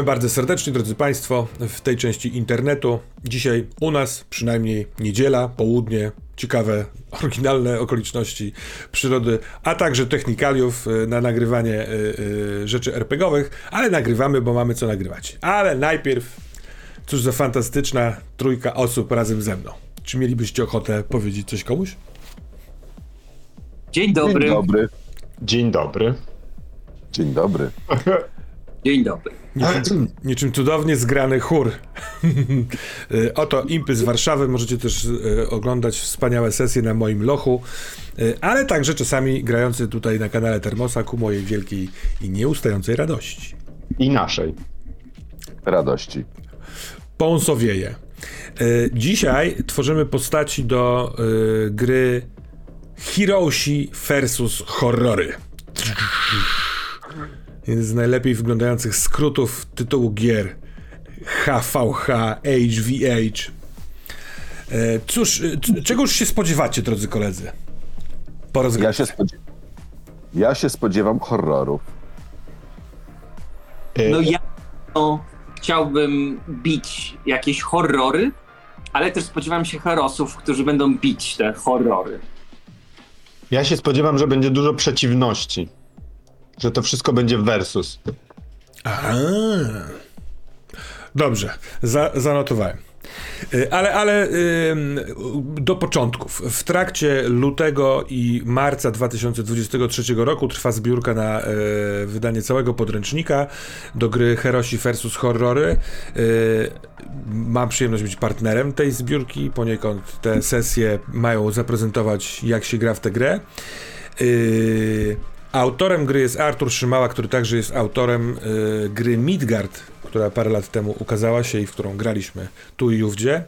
Witamy bardzo serdecznie, drodzy Państwo, w tej części internetu. Dzisiaj u nas przynajmniej niedziela, południe, ciekawe, oryginalne okoliczności przyrody, a także technikaliów y, na nagrywanie y, y, rzeczy RPGowych, ale nagrywamy, bo mamy co nagrywać. Ale najpierw, cóż za fantastyczna trójka osób razem ze mną. Czy mielibyście ochotę powiedzieć coś komuś? Dzień dobry. Dzień dobry. Dzień dobry. Dzień dobry. Dzień dobry. Niczym, niczym cudownie zgrany chór. Y, Oto Impy z Warszawy. Możecie też y, oglądać wspaniałe sesje na moim lochu, y, ale także czasami grający tutaj na kanale Termosa ku mojej wielkiej i nieustającej radości. I naszej. Radości. Pąsowieje. Dzisiaj tworzymy postaci do gry Hiroshi versus Horrory. Jeden z najlepiej wyglądających skrótów tytułu gier. HVH, HVH. E, Cóż, e, c- czego już się spodziewacie, drodzy koledzy? Po Ja się, spodzie... ja się spodziewam horrorów. Y, No ja no, chciałbym bić jakieś horrory, ale też spodziewam się herosów, którzy będą bić te horrory. Ja się spodziewam, że będzie dużo przeciwności. Że to wszystko będzie versus. Aha. Dobrze, za, zanotowałem. Y, Ale, ale do początków. W trakcie lutego i marca 2023 roku trwa zbiórka na e, wydanie całego podręcznika do gry Herosi versus Horrory. Y, Mam przyjemność być partnerem tej zbiórki, poniekąd te sesje mają zaprezentować, jak się gra w tę grę. Yy, autorem gry jest Artur Szymała, który także jest autorem yy, gry Midgard, która parę lat temu ukazała się i w którą graliśmy tu i ówdzie.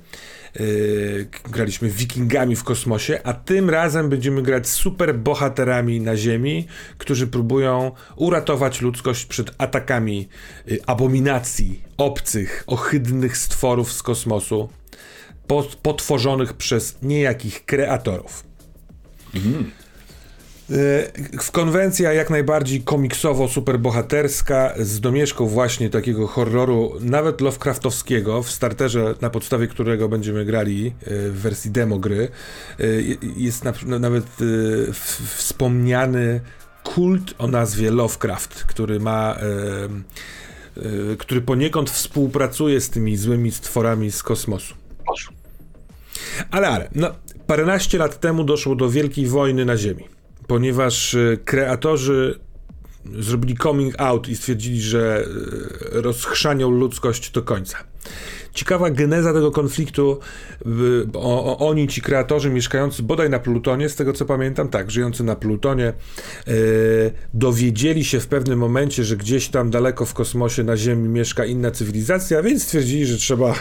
Yy, graliśmy wikingami w kosmosie, a tym razem będziemy grać super bohaterami na Ziemi, którzy próbują uratować ludzkość przed atakami yy, abominacji, obcych, ohydnych stworów z kosmosu, pot- potworzonych przez niejakich kreatorów. W konwencja jak najbardziej komiksowo-superbohaterska z domieszką właśnie takiego horroru, nawet Lovecraftowskiego, w starterze, na podstawie którego będziemy grali e, w wersji demo gry, e, jest na, nawet w- wspomniany kult o nazwie Lovecraft, który ma... który poniekąd współpracuje z tymi złymi stworami z kosmosu. Ale, ale, no, paręnaście lat temu doszło do wielkiej wojny na Ziemi, ponieważ e, kreatorzy zrobili coming out i stwierdzili, że e, rozchrzanią ludzkość do końca. Ciekawa geneza tego konfliktu, y, o, o, oni, ci kreatorzy mieszkający bodaj na Plutonie, z tego co pamiętam, tak, żyjący na Plutonie, dowiedzieli się w pewnym momencie, że gdzieś tam daleko w kosmosie na Ziemi mieszka inna cywilizacja, więc stwierdzili, że trzeba,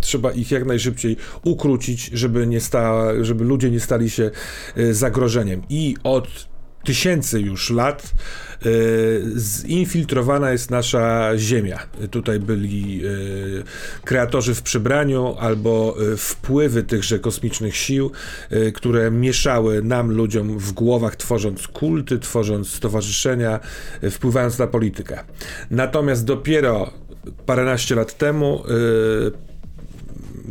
trzeba ich jak najszybciej ukrócić, żeby, nie sta, żeby ludzie nie stali się e, zagrożeniem. I od tysięcy już lat e, zinfiltrowana jest nasza Ziemia. Tutaj byli e, kreatorzy w przybraniu albo wpływy tychże kosmicznych sił, które mieszały nam, ludziom w głowach, tworząc kulty, tworząc stowarzyszenia, wpływając na politykę. Natomiast dopiero paręnaście lat temu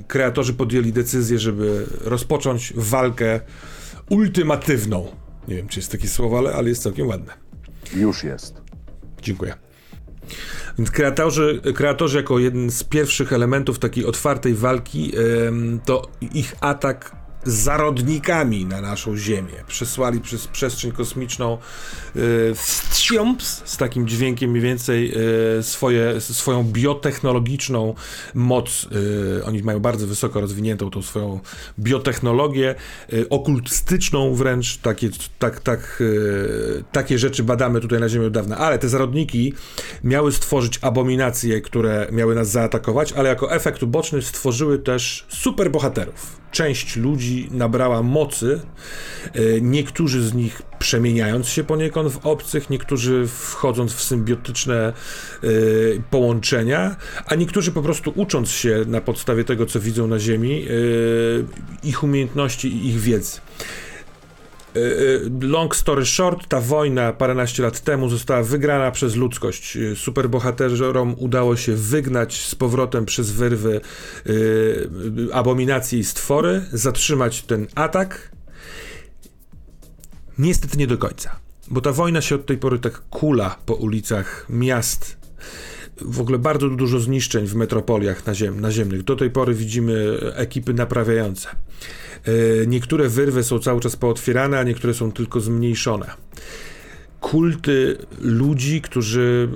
kreatorzy podjęli decyzję, żeby rozpocząć walkę ultimatywną. Nie wiem, czy jest takie słowo, ale, ale jest całkiem ładne. Już jest. Dziękuję. Więc kreatorzy, kreatorzy jako jeden z pierwszych elementów takiej otwartej walki, to ich atak zarodnikami na naszą Ziemię. Przesłali przez przestrzeń kosmiczną wstrząps z takim dźwiękiem mniej więcej e, swoje, swoją biotechnologiczną moc. E, oni mają bardzo wysoko rozwiniętą tą swoją biotechnologię, e, okultystyczną wręcz. Takie, tak, tak, takie rzeczy badamy tutaj na Ziemi od dawna. Ale te zarodniki miały stworzyć abominacje, które miały nas zaatakować, ale jako efekt uboczny stworzyły też superbohaterów. Część ludzi nabrała mocy, e, niektórzy z nich przemieniając się poniekąd w obcych, niektórzy wchodząc w symbiotyczne e, połączenia, a niektórzy po prostu ucząc się na podstawie tego, co widzą na Ziemi, e, ich umiejętności i ich wiedzy. Y, long story short, ta wojna paręnaście lat temu została wygrana przez ludzkość. Y, Superbohaterom udało się wygnać z powrotem przez wyrwy y, abominacje i stwory, zatrzymać ten atak. Niestety nie do końca, bo ta wojna się od tej pory tak kula po ulicach miast w ogóle bardzo dużo zniszczeń w metropoliach naziem, naziemnych. Do tej pory widzimy ekipy naprawiające. E, niektóre wyrwy są cały czas pootwierane, a niektóre są tylko zmniejszone. Kulty ludzi, którzy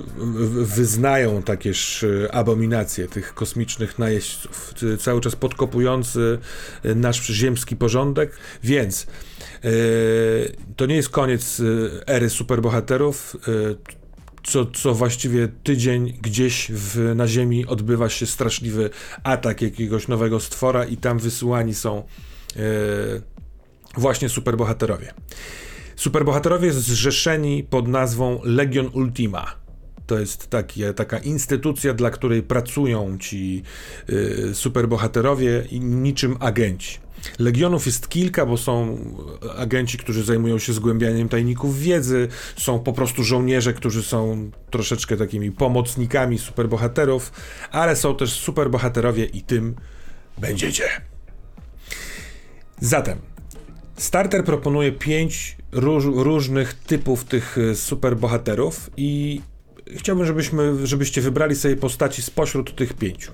wyznają takież e, abominacje tych kosmicznych najeźdźców, cały czas podkopujący e, nasz ziemski porządek, więc to nie jest koniec ery superbohaterów co, co właściwie tydzień gdzieś w, na Ziemi odbywa się straszliwy atak jakiegoś nowego stwora i tam wysyłani są e, właśnie superbohaterowie. Superbohaterowie zrzeszeni pod nazwą Legion Ultima. To jest taka instytucja, dla której pracują ci y, superbohaterowie i niczym agenci. Legionów jest kilka, bo są agenci, którzy zajmują się zgłębianiem tajników wiedzy, są po prostu żołnierze, którzy są troszeczkę takimi pomocnikami superbohaterów, ale są też superbohaterowie i tym będziecie. Zatem, starter proponuje pięć róż, różnych typów tych e, superbohaterów i chciałbym, żebyśmy, żebyście wybrali sobie postaci spośród tych pięciu.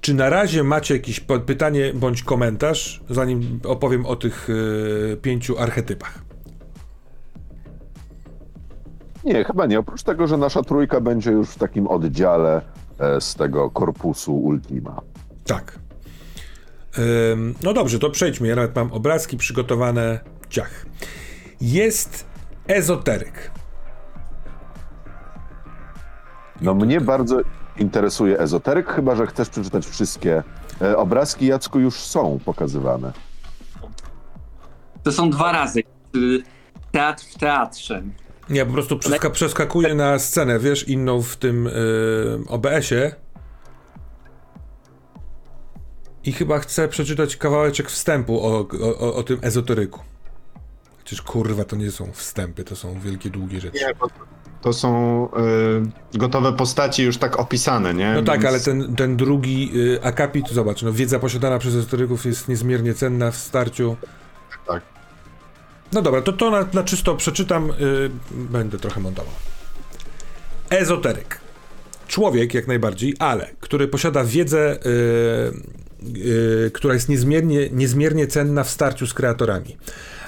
Czy na razie macie jakieś pytanie bądź komentarz, zanim opowiem o tych yy, pięciu archetypach? Nie, chyba nie. Oprócz tego, że nasza trójka będzie już w takim oddziale e, z tego korpusu Ultima. Tak. Ym, no dobrze, to przejdźmy. Ja nawet mam obrazki przygotowane. Ciach. Jest ezoteryk. No mnie bardzo interesuje ezoteryk, chyba że chcesz przeczytać wszystkie. E, obrazki Jacku już są pokazywane. To są dwa razy. y, Teatr w teatrze. Nie, po prostu przeska przeskakuję na scenę, wiesz, inną w tym yy, OBS-ie. I chyba chcę przeczytać kawałeczek wstępu o, o, o tym ezoteryku. Chociaż kurwa, to nie są wstępy, to są wielkie, długie rzeczy. Nie, bo to są y, gotowe postaci już tak opisane, nie? No tak, ale ten, ten drugi y, akapit, zobacz, no, wiedza posiadana przez ezoteryków jest niezmiernie cenna w starciu. Tak. No dobra, to to na, na czysto przeczytam, y, będę trochę montował. Ezoteryk. Człowiek jak najbardziej, ale który posiada wiedzę, y, y, która jest niezmiernie, niezmiernie cenna w starciu z kreatorami,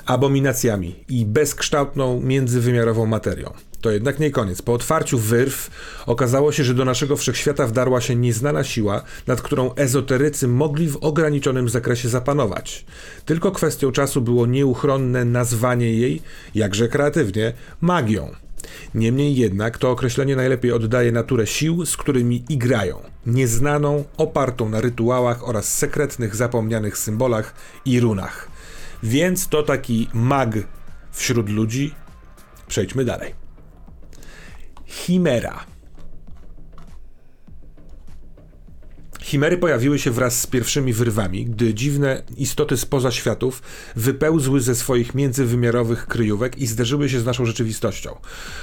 abominacjami i bezkształtną międzywymiarową materią. To jednak nie koniec. Po otwarciu wyrw okazało się, że do naszego wszechświata wdarła się nieznana siła, nad którą ezoterycy mogli w ograniczonym zakresie zapanować. Tylko kwestią czasu było nieuchronne nazwanie jej, jakże kreatywnie, magią. Niemniej jednak to określenie najlepiej oddaje naturę sił, z którymi igrają. Nieznaną, opartą na rytuałach oraz sekretnych, zapomnianych symbolach i runach. Więc to taki mag wśród ludzi. Przejdźmy dalej. Chimera. Chimery pojawiły się wraz z pierwszymi wyrwami, gdy dziwne istoty spoza światów wypełzły ze swoich międzywymiarowych kryjówek i zderzyły się z naszą rzeczywistością.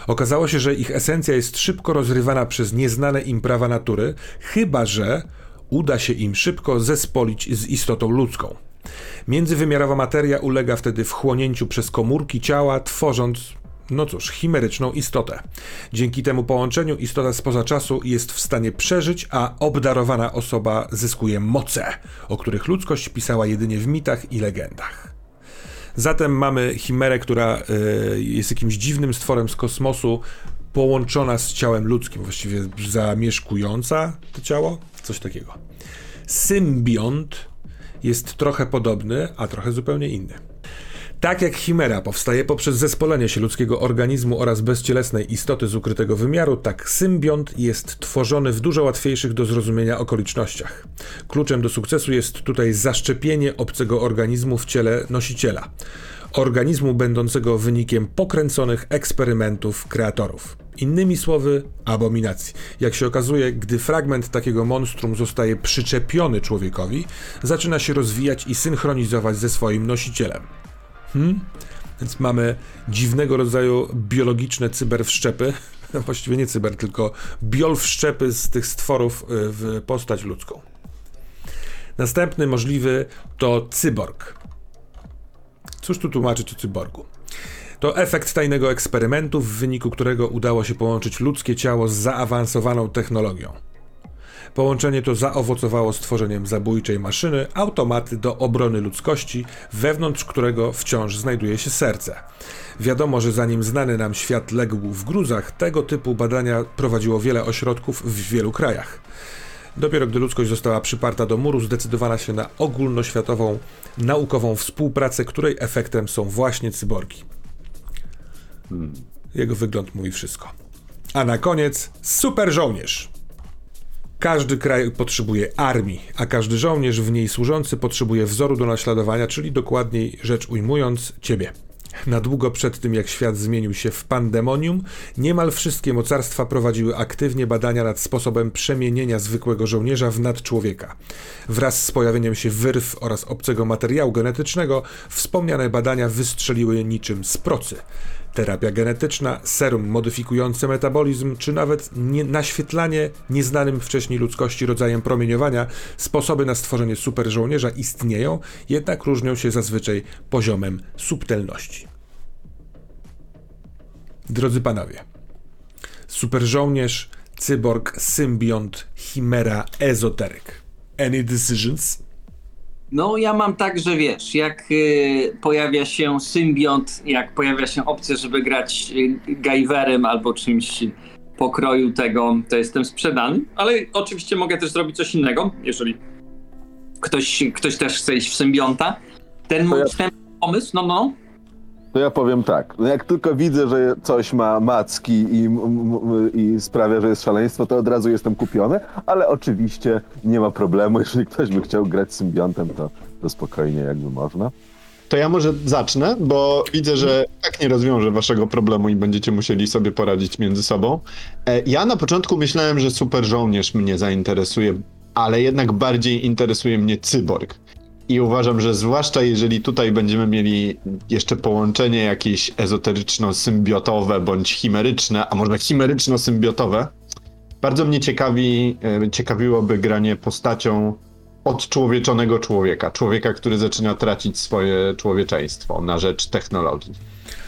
Okazało się, że ich esencja jest szybko rozrywana przez nieznane im prawa natury, chyba że uda się im szybko zespolić z istotą ludzką. Międzywymiarowa materia ulega wtedy wchłonięciu przez komórki ciała, tworząc no cóż, chimeryczną istotę. Dzięki temu połączeniu istota spoza czasu jest w stanie przeżyć, a obdarowana osoba zyskuje moce, o których ludzkość pisała jedynie w mitach i legendach. Zatem mamy chimerę, która y, jest jakimś dziwnym stworem z kosmosu, połączona z ciałem ludzkim, właściwie zamieszkująca to ciało, coś takiego. Symbiont jest trochę podobny, a trochę zupełnie inny. Tak jak chimera powstaje poprzez zespolenie się ludzkiego organizmu oraz bezcielesnej istoty z ukrytego wymiaru, tak symbiont jest tworzony w dużo łatwiejszych do zrozumienia okolicznościach. Kluczem do sukcesu jest tutaj zaszczepienie obcego organizmu w ciele nosiciela. Organizmu będącego wynikiem pokręconych eksperymentów kreatorów. Innymi słowy, abominacji. Jak się okazuje, gdy fragment takiego monstrum zostaje przyczepiony człowiekowi, zaczyna się rozwijać i synchronizować ze swoim nosicielem. Hmm? Więc mamy dziwnego rodzaju biologiczne cyberwszczepy. Właściwie nie cyber, tylko biolwszczepy z tych stworów y, w postać ludzką. Następny możliwy to cyborg. Cóż tu tłumaczyć o cyborgu? To efekt tajnego eksperymentu, w wyniku którego udało się połączyć ludzkie ciało z zaawansowaną technologią. Połączenie to zaowocowało stworzeniem zabójczej maszyny, automaty do obrony ludzkości, wewnątrz którego wciąż znajduje się serce. Wiadomo, że zanim znany nam świat legł w gruzach, tego typu badania prowadziło wiele ośrodków w wielu krajach. Dopiero gdy ludzkość została przyparta do muru, zdecydowano się na ogólnoświatową naukową współpracę, której efektem są właśnie cyborgi. Jego wygląd mówi wszystko. A na koniec super żołnierz. Każdy kraj potrzebuje armii, a każdy żołnierz w niej służący potrzebuje wzoru do naśladowania, czyli dokładniej rzecz ujmując, ciebie. Na długo przed tym, jak świat zmienił się w pandemonium, niemal wszystkie mocarstwa prowadziły aktywnie badania nad sposobem przemienienia zwykłego żołnierza w nadczłowieka. Wraz z pojawieniem się wyrw oraz obcego materiału genetycznego, wspomniane badania wystrzeliły niczym z procy. Terapia genetyczna, serum modyfikujące metabolizm, czy nawet nie, naświetlanie nieznanym wcześniej ludzkości rodzajem promieniowania, sposoby na stworzenie super żołnierza istnieją, jednak różnią się zazwyczaj poziomem subtelności. Drodzy panowie, super żołnierz, cyborg, symbiont, chimera, ezoteryk. Any decisions? No, ja mam tak, że wiesz, jak y, pojawia się symbiont, jak pojawia się opcja, żeby grać y, Gajwerem albo czymś pokroju tego, to jestem sprzedany. Ale oczywiście mogę też zrobić coś innego, jeżeli ktoś, ktoś też chce iść w symbionta. Ten mój ja- pomysł, no, no, To ja powiem tak. No jak tylko widzę, że coś ma macki i, i sprawia, że jest szaleństwo, to od razu jestem kupiony, ale oczywiście nie ma problemu. Jeżeli ktoś by chciał grać symbiontem, to, to spokojnie jakby można. To ja może zacznę, bo widzę, że tak nie rozwiążę waszego problemu i będziecie musieli sobie poradzić między sobą. E, Ja na początku myślałem, że super żołnierz mnie zainteresuje, ale jednak bardziej interesuje mnie cyborg. I uważam, że zwłaszcza jeżeli tutaj będziemy mieli jeszcze połączenie jakieś ezoteryczno-symbiotowe bądź chimeryczne, a może chimeryczno-symbiotowe, bardzo mnie ciekawi, e, ciekawiłoby granie postacią odczłowieczonego człowieka. Człowieka, który zaczyna tracić swoje człowieczeństwo na rzecz technologii.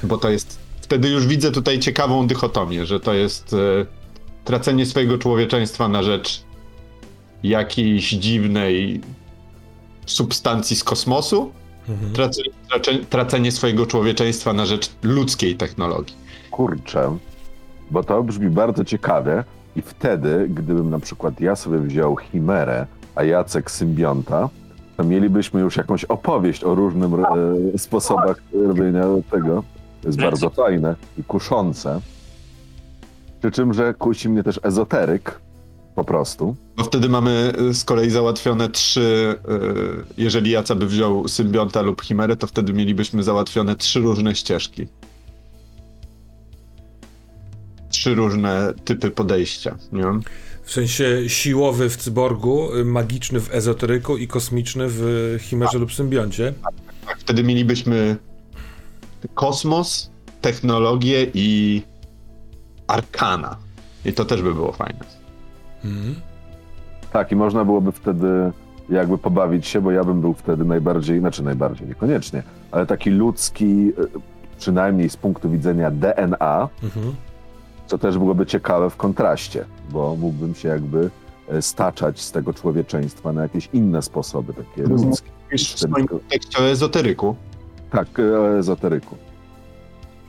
Bo to jest. Wtedy już widzę tutaj ciekawą dychotomię, że to jest e, tracenie swojego człowieczeństwa na rzecz jakiejś dziwnej substancji z kosmosu, tracenie, trace- tracenie swojego człowieczeństwa na rzecz ludzkiej technologii. Kurczę, bo to brzmi bardzo ciekawie i wtedy, gdybym na przykład ja sobie wziął Chimerę, a Jacek symbionta, to mielibyśmy już jakąś opowieść o różnym e, sposobach robienia tego. To jest bardzo fajne i kuszące. Przy czym, że kusi mnie też ezoteryk, po prostu. Bo wtedy mamy y, z kolei załatwione trzy. y, Jeżeli Jaca by wziął symbionta lub chimerę, to wtedy mielibyśmy załatwione trzy różne ścieżki. Trzy różne typy podejścia. Nie? W sensie siłowy w cyborgu, y, magiczny w ezoteryku i kosmiczny w chimerze lub symbioncie. Tak, wtedy mielibyśmy kosmos, technologię i arkana. I to też by było fajne. Mhm. Tak, i można byłoby wtedy jakby pobawić się, bo ja bym był wtedy najbardziej, znaczy najbardziej, niekoniecznie, ale taki ludzki, e, przynajmniej z punktu widzenia DNA, Mhm. co też byłoby ciekawe w kontraście, bo mógłbym się jakby e, staczać z tego człowieczeństwa na jakieś inne sposoby, takie Mhm. ludzkie. W swoim kontekście o ezoteryku. Tak, e, o ezoteryku.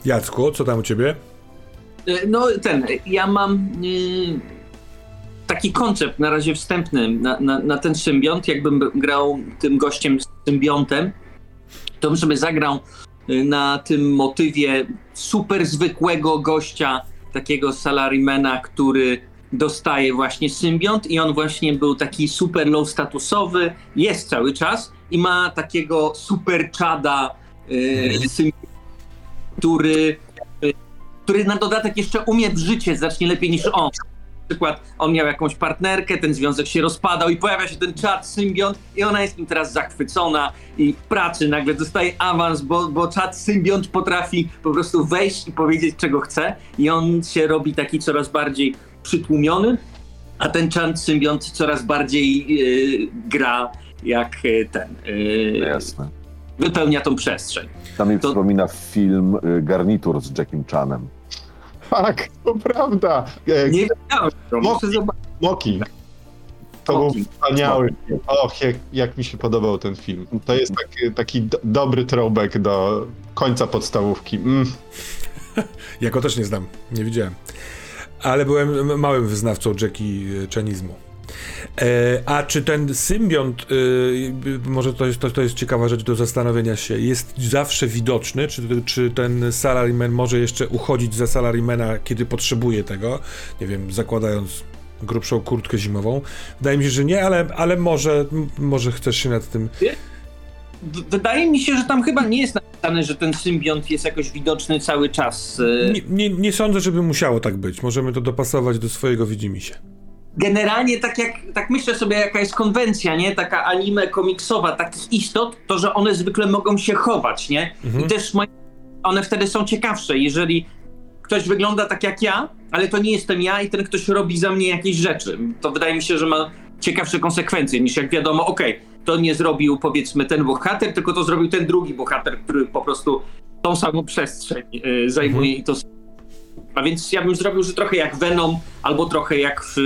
Jacku, co tam u ciebie? No ten, ja mam y, taki koncept na razie wstępny na, na, na ten symbiont, jakbym grał tym gościem z symbiontem, to bym sobie zagrał y, na tym motywie super zwykłego gościa, takiego salarymana, który dostaje właśnie symbiont i on właśnie był taki super low statusowy, jest cały czas i ma takiego super czada y, symbiont, który który na dodatek jeszcze umie w życie znacznie lepiej niż on. Przykład on miał jakąś partnerkę, ten związek się rozpadał i pojawia się ten czat symbiont i ona jest nim teraz zachwycona i w pracy nagle dostaje awans, bo, bo czat symbiont potrafi po prostu wejść i powiedzieć czego chce i on się robi taki coraz bardziej przytłumiony, a ten czat symbiont coraz bardziej yy, gra jak yy, ten, yy, Jasne. wypełnia tą przestrzeń. To mi To- przypomina film y, Garnitur z Jackiem Chanem. Tak, to prawda. E, Nie widziałem go, Mo- muszę zobaczyć. Smoking. To był wspaniały. Och, jak, jak mi się podobał ten film. To jest taki, taki do, dobry throwback do końca podstawówki. Mm. Ja go też nie znam, nie widziałem. Ale byłem małym wyznawcą Jackie Chanizmu. E, a czy ten symbiont, e, może to jest, to, to jest ciekawa rzecz do zastanowienia się, jest zawsze widoczny? Czy, czy ten salaryman może jeszcze uchodzić za salarymana, kiedy potrzebuje tego? Nie wiem, zakładając grubszą kurtkę zimową. Wydaje mi się, że nie, ale, ale może, może chcesz się nad tym... Wydaje mi się, że tam chyba nie jest napisane, że ten symbiont jest jakoś widoczny cały czas. e, Nie, nie, nie sądzę, żeby musiało tak być. Możemy to dopasować do swojego widzimisię. Generalnie tak jak, tak myślę sobie jaka jest konwencja, nie? Taka anime komiksowa takich istot, to że one zwykle mogą się chować, nie? Mhm. I też one wtedy są ciekawsze, jeżeli ktoś wygląda tak jak ja, ale to nie jestem ja i ten ktoś robi za mnie jakieś rzeczy. To wydaje mi się, że ma ciekawsze konsekwencje niż jak wiadomo, okej, to nie zrobił powiedzmy ten bohater, tylko to zrobił ten drugi bohater, który po prostu tą samą przestrzeń y, zajmuje i to. A więc ja bym zrobił, że trochę jak Venom, albo trochę jak w.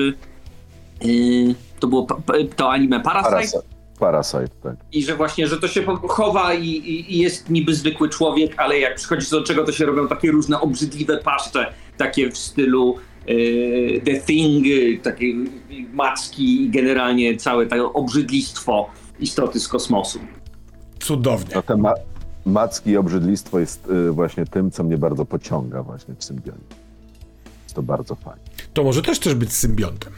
to było to anime Parasite, Parasite. Parasite, tak. i że właśnie, że to się chowa i, i, i jest niby zwykły człowiek, ale jak przychodzi do czego, to się robią takie różne obrzydliwe paszcze, takie w stylu y, The Thing, takie macki i generalnie całe to obrzydlistwo istoty z kosmosu. Cudownie. No te ma- macki i obrzydlistwo jest y, właśnie tym, co mnie bardzo pociąga właśnie w symbioncie. Jest to bardzo fajne. To może też też być symbiontem.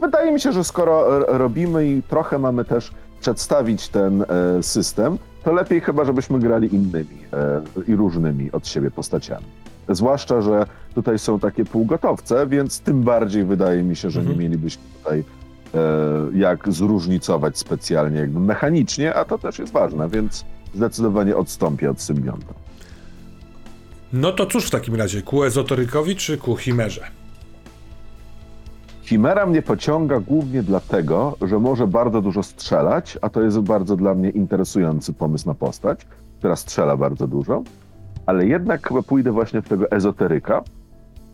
Wydaje mi się, że skoro robimy i trochę mamy też przedstawić ten e, system, to lepiej chyba, żebyśmy grali innymi e, i różnymi od siebie postaciami. Zwłaszcza, że tutaj są takie półgotowce, więc tym bardziej wydaje mi się, że Mhm. nie mielibyśmy tutaj e, jak zróżnicować specjalnie jakby mechanicznie, a to też jest ważne, więc zdecydowanie odstąpię od symbionta. No to cóż w takim razie, ku ezoterykowi czy ku chimerze? Chimera mnie pociąga głównie dlatego, że może bardzo dużo strzelać, a to jest bardzo dla mnie interesujący pomysł na postać, która strzela bardzo dużo, ale jednak chyba pójdę właśnie w tego ezoteryka,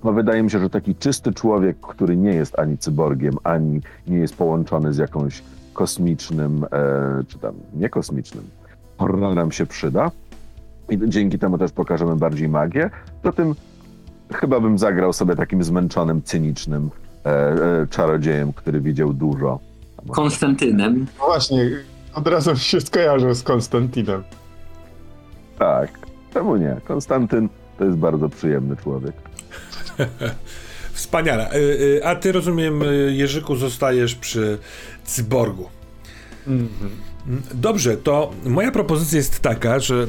bo wydaje mi się, że taki czysty człowiek, który nie jest ani cyborgiem, ani nie jest połączony z jakąś kosmicznym, e, czy tam niekosmicznym, horrorem się przyda. I dzięki temu też pokażemy bardziej magię. Tym chyba bym zagrał sobie takim zmęczonym, cynicznym czarodziejem, który widział dużo. Konstantynem. No właśnie, od razu się skojarzył z Konstantinem. Tak, czemu nie? Konstantyn to jest bardzo przyjemny człowiek. Wspaniale. Y, A ty rozumiem, Jerzyku, zostajesz przy cyborgu. Mm, Dobrze, to moja propozycja jest taka, że y,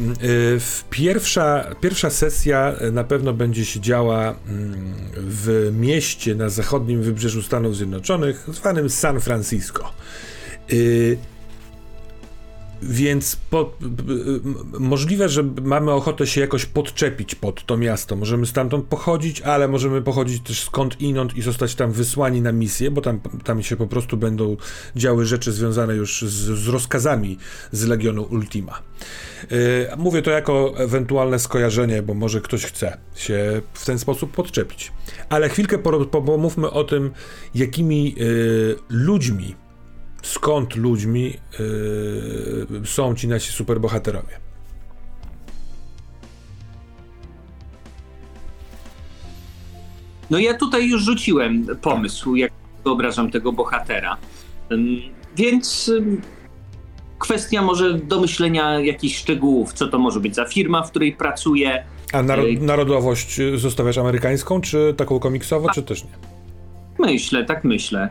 w pierwsza, pierwsza sesja na pewno będzie się działa mm, w mieście na zachodnim wybrzeżu Stanów Zjednoczonych, zwanym San Francisco. Więc po, możliwe, że mamy ochotę się jakoś podczepić pod to miasto. Możemy stamtąd pochodzić, ale możemy pochodzić też skąd inąd i zostać tam wysłani na misję, bo tam, tam się po prostu będą działy rzeczy związane już z, z rozkazami z Legionu Ultima. Yy, mówię to jako ewentualne skojarzenie, bo może ktoś chce się w ten sposób podczepić. Ale chwilkę pomówmy o tym, jakimi yy, ludźmi skąd ludźmi yy, są ci nasi superbohaterowie. No ja tutaj już rzuciłem pomysł, jak wyobrażam tego bohatera. Więc kwestia może domyślenia jakichś szczegółów, co to może być za firma, w której pracuje. A narodowość zostawiasz amerykańską, czy taką komiksową, czy też nie? Myślę, tak myślę.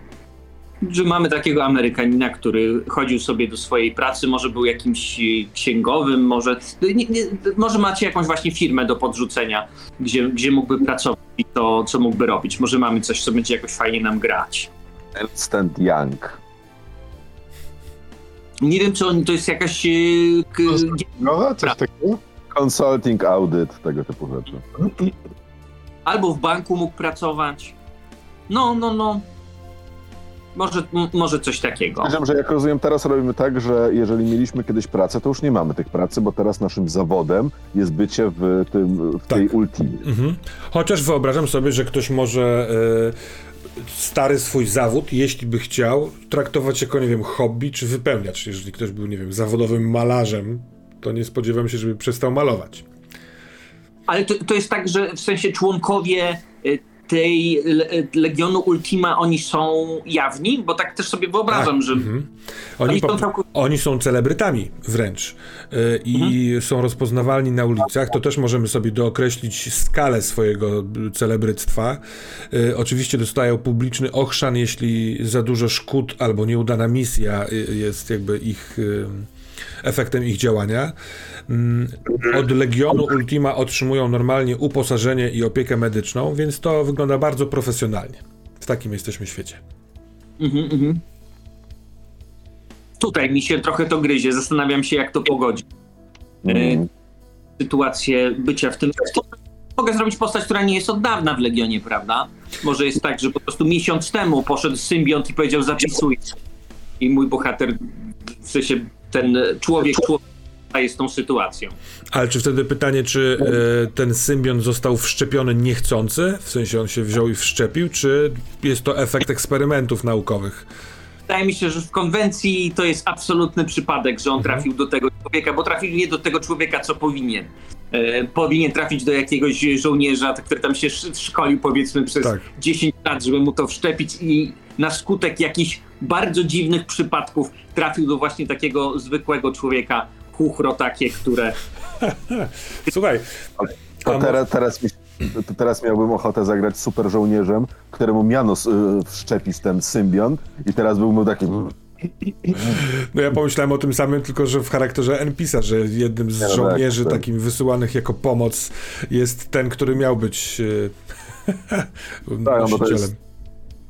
Że mamy takiego Amerykanina, który chodził sobie do swojej pracy, może był jakimś y, księgowym, może, nie, nie, może macie jakąś właśnie firmę do podrzucenia, gdzie, gdzie mógłby pracować. to, co mógłby robić. Może mamy coś, co będzie jakoś fajnie nam grać. Instant Young. Nie wiem, czy on, to jest jakaś... e, k- No, coś takiego? Consulting Audit, tego typu rzeczy. albo w banku mógł pracować. No, no, no. Może, może coś takiego. Powiedziałem, że jak rozumiem, teraz robimy tak, że jeżeli mieliśmy kiedyś pracę, to już nie mamy tych pracy, bo teraz naszym zawodem jest bycie w, tym, w tej Tak. ultimie. Mhm. Chociaż wyobrażam sobie, że ktoś może e, stary swój zawód, jeśli by chciał, traktować jako, nie wiem, hobby czy wypełniacz. Jeżeli ktoś był, nie wiem, zawodowym malarzem, to nie spodziewam się, żeby przestał malować. Ale to, to jest tak, że w sensie członkowie y, tej le, Legionu Ultima, oni są jawni? Bo tak też sobie wyobrażam, że Mhm. Oni, Oni są całkow- oni są celebrytami wręcz e, i są rozpoznawalni na ulicach. To też możemy sobie dookreślić skalę swojego celebryctwa. E, Oczywiście dostają publiczny ochrzan, jeśli za dużo szkód albo nieudana misja e, jest jakby ich e, efektem ich działania. Mm, Od Legionu Ultima otrzymują normalnie uposażenie i opiekę medyczną, więc to wygląda bardzo profesjonalnie. W takim jesteśmy świecie. Mhm, mhm. Tutaj mi się trochę to gryzie. Zastanawiam się, jak to pogodzić. Mm. Sytuację bycia w tym. Mogę zrobić postać, która nie jest od dawna w Legionie, prawda? Może jest tak, że po prostu miesiąc temu poszedł symbiont i powiedział zapisuj. I mój bohater, w sensie ten człowiek, człowiek jest tą sytuacją. Ale czy wtedy pytanie, czy e, ten symbiont został wszczepiony niechcący, w sensie on się wziął i wszczepił, czy jest to efekt eksperymentów naukowych? Wydaje mi się, że w konwencji to jest absolutny przypadek, że on trafił do tego człowieka, bo trafił nie do tego człowieka, co powinien. E, powinien trafić do jakiegoś żołnierza, który tam się sz- szkolił powiedzmy przez Tak. 10 lat, żeby mu to wszczepić i na skutek jakichś bardzo dziwnych przypadków trafił do właśnie takiego zwykłego człowieka, chuchro takie, które... Słuchaj, To teraz, teraz, mi, to teraz miałbym ochotę zagrać super żołnierzem, któremu miano y, wszczepić ten symbiont i teraz byłbym taki... no ja pomyślałem o tym samym, tylko że w charakterze NPC-a, że jednym z no tak, żołnierzy tak. takim wysyłanych jako pomoc jest ten, który miał być e, Tak, no to jest,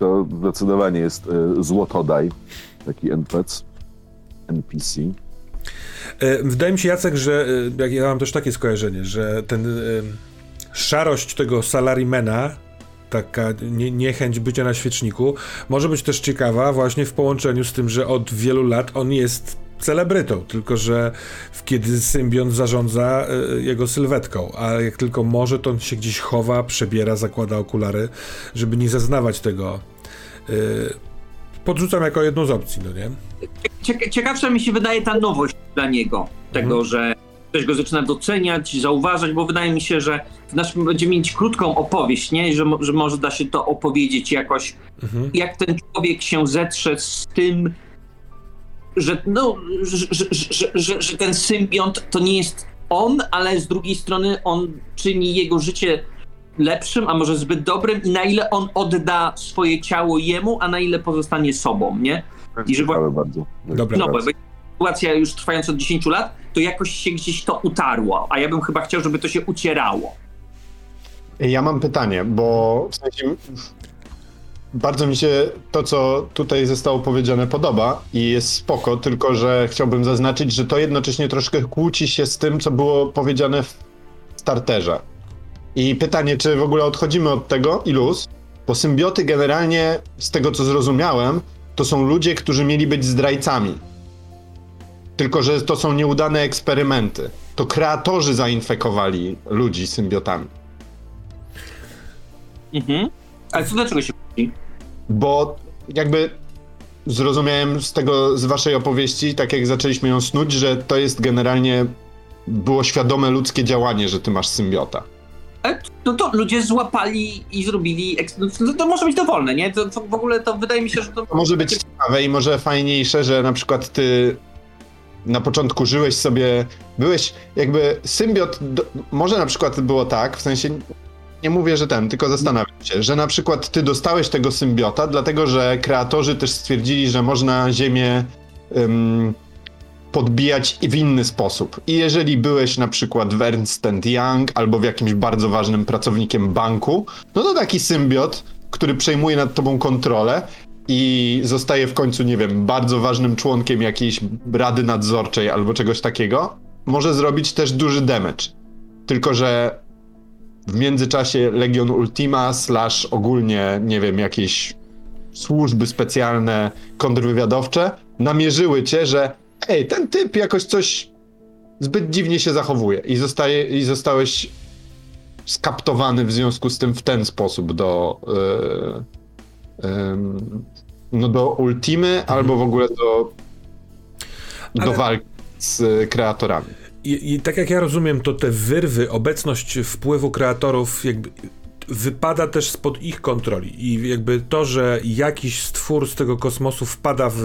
to zdecydowanie jest y, złotodaj, taki NPC. NPC. E, Wydaje mi się, Jacek, że e, ja mam też takie skojarzenie, że ten e, szarość tego salarimena, taka nie, niechęć bycia na świeczniku, może być też ciekawa właśnie w połączeniu z tym, że od wielu lat on jest celebrytą, tylko że w- kiedy symbiont zarządza e, jego sylwetką, a jak tylko może, to on się gdzieś chowa, przebiera, zakłada okulary, żeby nie zaznawać tego. E, Podrzucam jako jedną z opcji, no nie? Cieka- ciekawsza mi się wydaje ta nowość dla niego, tego, Mhm. że ktoś go zaczyna doceniać, zauważać, bo wydaje mi się, że w naszym będziemy mieć krótką opowieść, nie? Że, że może da się to opowiedzieć jakoś, Mhm. jak ten człowiek się zetrze z tym, że, no, że, że, że, że, ten symbiont to nie jest on, ale z drugiej strony on czyni jego życie lepszym, a może zbyt dobrym i na ile on odda swoje ciało jemu, a na ile pozostanie sobą, nie? I że Ciekawe bardzo. Dobra. no, bo bo sytuacja już trwająca od 10 lat, to jakoś się gdzieś to utarło, a ja bym chyba chciał, żeby to się ucierało. Ja mam pytanie, bo w sensie bardzo mi się to, co tutaj zostało powiedziane, podoba i jest spoko, tylko że chciałbym zaznaczyć, że to jednocześnie troszkę kłóci się z tym, co było powiedziane w starterze. I pytanie, czy w ogóle odchodzimy od tego i luz? Bo symbioty generalnie, z tego co zrozumiałem, to są ludzie, którzy mieli być zdrajcami. Tylko, że to są nieudane eksperymenty. To kreatorzy zainfekowali ludzi symbiotami. Mhm. Ale co dlaczego się? Bo jakby zrozumiałem z tego, z waszej opowieści, tak jak zaczęliśmy ją snuć, że to jest generalnie było świadome ludzkie działanie, że ty masz symbiota. Ale no to ludzie złapali i zrobili. No to, to może być dowolne, nie? To, to w ogóle to wydaje mi się, że to. To może być ciekawe i może fajniejsze, że na przykład ty na początku żyłeś sobie, byłeś jakby symbiot, do, może na przykład było tak, w sensie nie mówię, że ten, tylko zastanawiam się, że na przykład ty dostałeś tego symbiota, dlatego że kreatorzy też stwierdzili, że można Ziemię ym, podbijać w inny sposób. I jeżeli byłeś na przykład w Ernst Young albo w jakimś bardzo ważnym pracownikiem banku, no to taki symbiot, który przejmuje nad tobą kontrolę i zostaje w końcu, nie wiem, bardzo ważnym członkiem jakiejś rady nadzorczej albo czegoś takiego, może zrobić też duży damage. Tylko, że w międzyczasie Legion Ultima slash ogólnie, nie wiem, jakieś służby specjalne, kontrwywiadowcze namierzyły cię, że ej, ten typ jakoś coś zbyt dziwnie się zachowuje i, zostaje, i zostałeś skaptowany w związku z tym w ten sposób do yy, ym, no do Ultimy albo w ogóle do do Ale- walki z kreatorami. I, I tak jak ja rozumiem, to te wyrwy, obecność wpływu kreatorów jakby wypada też spod ich kontroli i jakby to, że jakiś stwór z tego kosmosu wpada w,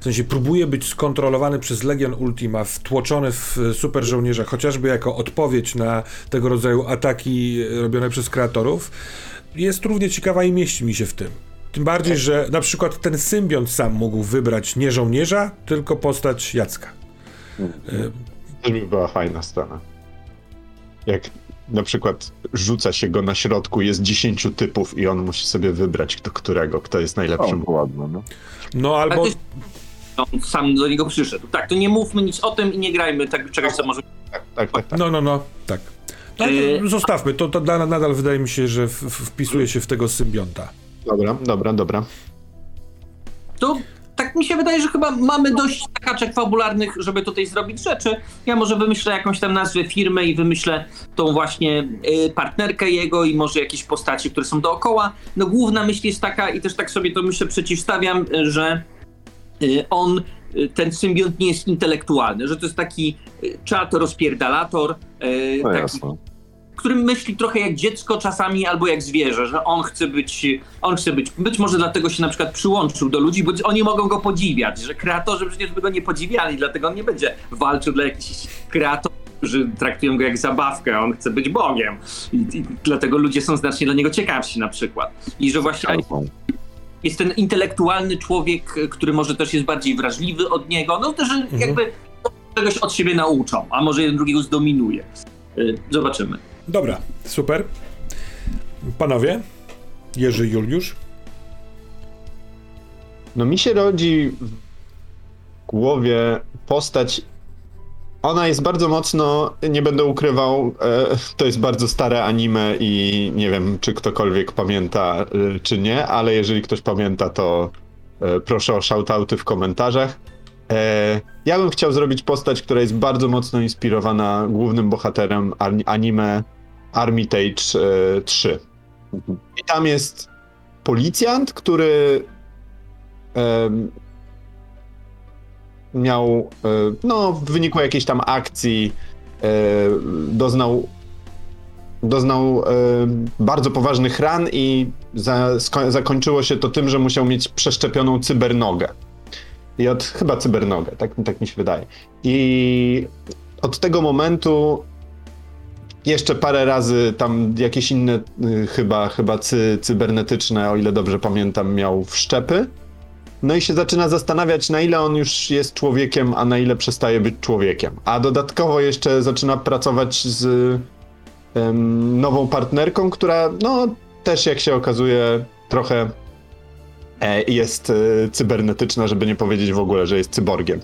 w sensie próbuje być skontrolowany przez Legion Ultima, wtłoczony w super żołnierza, chociażby jako odpowiedź na tego rodzaju ataki robione przez kreatorów, jest równie ciekawa i mieści mi się w tym. Tym bardziej, że na przykład ten symbiont sam mógł wybrać nie żołnierza, tylko postać Jacka. To by była fajna scena. Jak na przykład rzuca się go na środku, jest 10 typów i on musi sobie wybrać, do którego, kto jest O, najlepszym. ładne, no. No albo... On sam do niego przyszedł. Tak, to nie mówmy nic o tym i nie grajmy tak, czegoś, co może... Tak, tak, tak. tak. No, no, no, tak. No, Yy, to zostawmy, to, to na- nadal wydaje mi się, że wpisuje się w tego symbionta. Dobra, dobra, dobra. To tak mi się wydaje, że chyba mamy dość takaczek fabularnych, żeby tutaj zrobić rzeczy. Ja może wymyślę jakąś tam nazwę firmy i wymyślę tą właśnie y, partnerkę jego i może jakieś postaci, które są dookoła. No główna myśl jest taka i też tak sobie to myślę przeciwstawiam, y, że y, on, ten symbiont nie jest intelektualny, że to jest taki czat rozpierdalator, No taki jasne. Który myśli trochę jak dziecko czasami albo jak zwierzę, że on chce być, on chce być, być może dlatego się na przykład przyłączył do ludzi, bo oni mogą go podziwiać, że kreatorzy przecież by go nie podziwiali, dlatego on nie będzie walczył dla jakichś kreatorów, którzy traktują go jak zabawkę, on chce być Bogiem i, i dlatego ludzie są znacznie dla niego ciekawsi na przykład. I że właśnie jest ten intelektualny człowiek, który może też jest bardziej wrażliwy od niego, no też jakby czegoś od siebie nauczą, a może jeden drugiego zdominuje. Y, Zobaczymy. Dobra, super. Panowie, Jerzy Juliusz. No mi się rodzi w głowie postać. Ona jest bardzo mocno, nie będę ukrywał, e, to jest bardzo stare anime i nie wiem, czy ktokolwiek pamięta, e, czy nie, ale jeżeli ktoś pamięta, to e, proszę o shoutouty w komentarzach. Ja bym chciał zrobić postać, która jest bardzo mocno inspirowana głównym bohaterem an- anime Armitage e, 3. I tam jest policjant, który miał, e, no, w wyniku jakiejś tam akcji e, doznał doznał bardzo poważnych ran i za, sko- zakończyło się to tym, że musiał mieć przeszczepioną cybernogę. I od chyba cybernogę, tak, tak mi się wydaje. I od tego momentu jeszcze parę razy tam jakieś inne y, chyba, chyba cy, cybernetyczne, o ile dobrze pamiętam, miał wszczepy. No i się zaczyna zastanawiać, na ile on już jest człowiekiem, a na ile przestaje być człowiekiem. A dodatkowo jeszcze zaczyna pracować z em, nową partnerką, która, no, też jak się okazuje, trochę e, jest e, cybernetyczna, żeby nie powiedzieć w ogóle, że jest cyborgiem.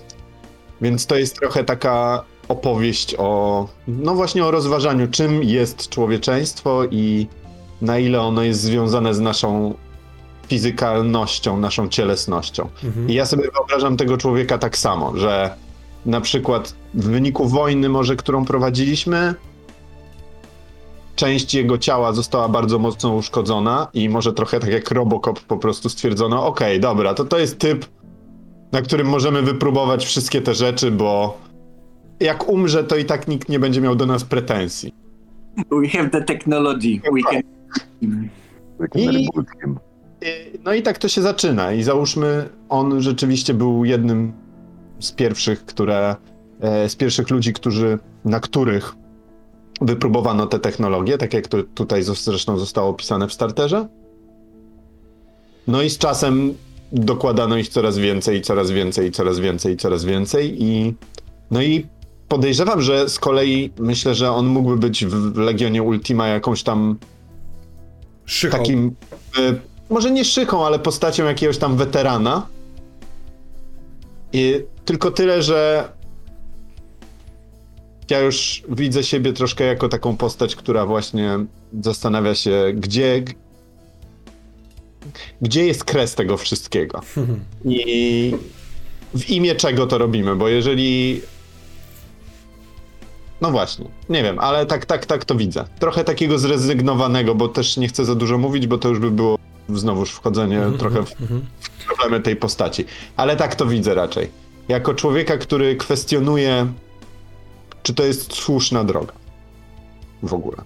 Więc to jest trochę taka opowieść o, no właśnie o rozważaniu, czym jest człowieczeństwo i na ile ono jest związane z naszą fizykalnością, naszą cielesnością. Mhm. I ja sobie wyobrażam tego człowieka tak samo, że na przykład w wyniku wojny może, którą prowadziliśmy, część jego ciała została bardzo mocno uszkodzona i może trochę tak jak Robocop po prostu stwierdzono, okej, dobra, to to jest typ, na którym możemy wypróbować wszystkie te rzeczy, bo jak umrze, to i tak nikt nie będzie miał do nas pretensji. We have the technology. We can... I-. I- No i tak to się zaczyna. I załóżmy, on rzeczywiście był jednym z pierwszych, które, e, z pierwszych ludzi, którzy, na których wypróbowano te technologie, tak jak to tutaj zresztą zostało opisane w starterze. No i z czasem dokładano ich coraz więcej, coraz więcej, coraz więcej, coraz więcej i no i podejrzewam, że z kolei myślę, że on mógłby być w Legionie Ultima jakąś tam Szychą. takim, y, może nie szychą, ale postacią jakiegoś tam weterana. I tylko tyle, że ja już widzę siebie troszkę jako taką postać, która właśnie zastanawia się, gdzie, gdzie jest kres tego wszystkiego. I w imię czego to robimy, bo jeżeli. No właśnie, nie wiem, ale tak, tak, tak to widzę. Trochę takiego zrezygnowanego, bo też nie chcę za dużo mówić, bo to już by było znowuż wchodzenie trochę w problemy tej postaci. Ale tak to widzę raczej. Jako człowieka, który kwestionuje, czy to jest słuszna droga. W ogóle.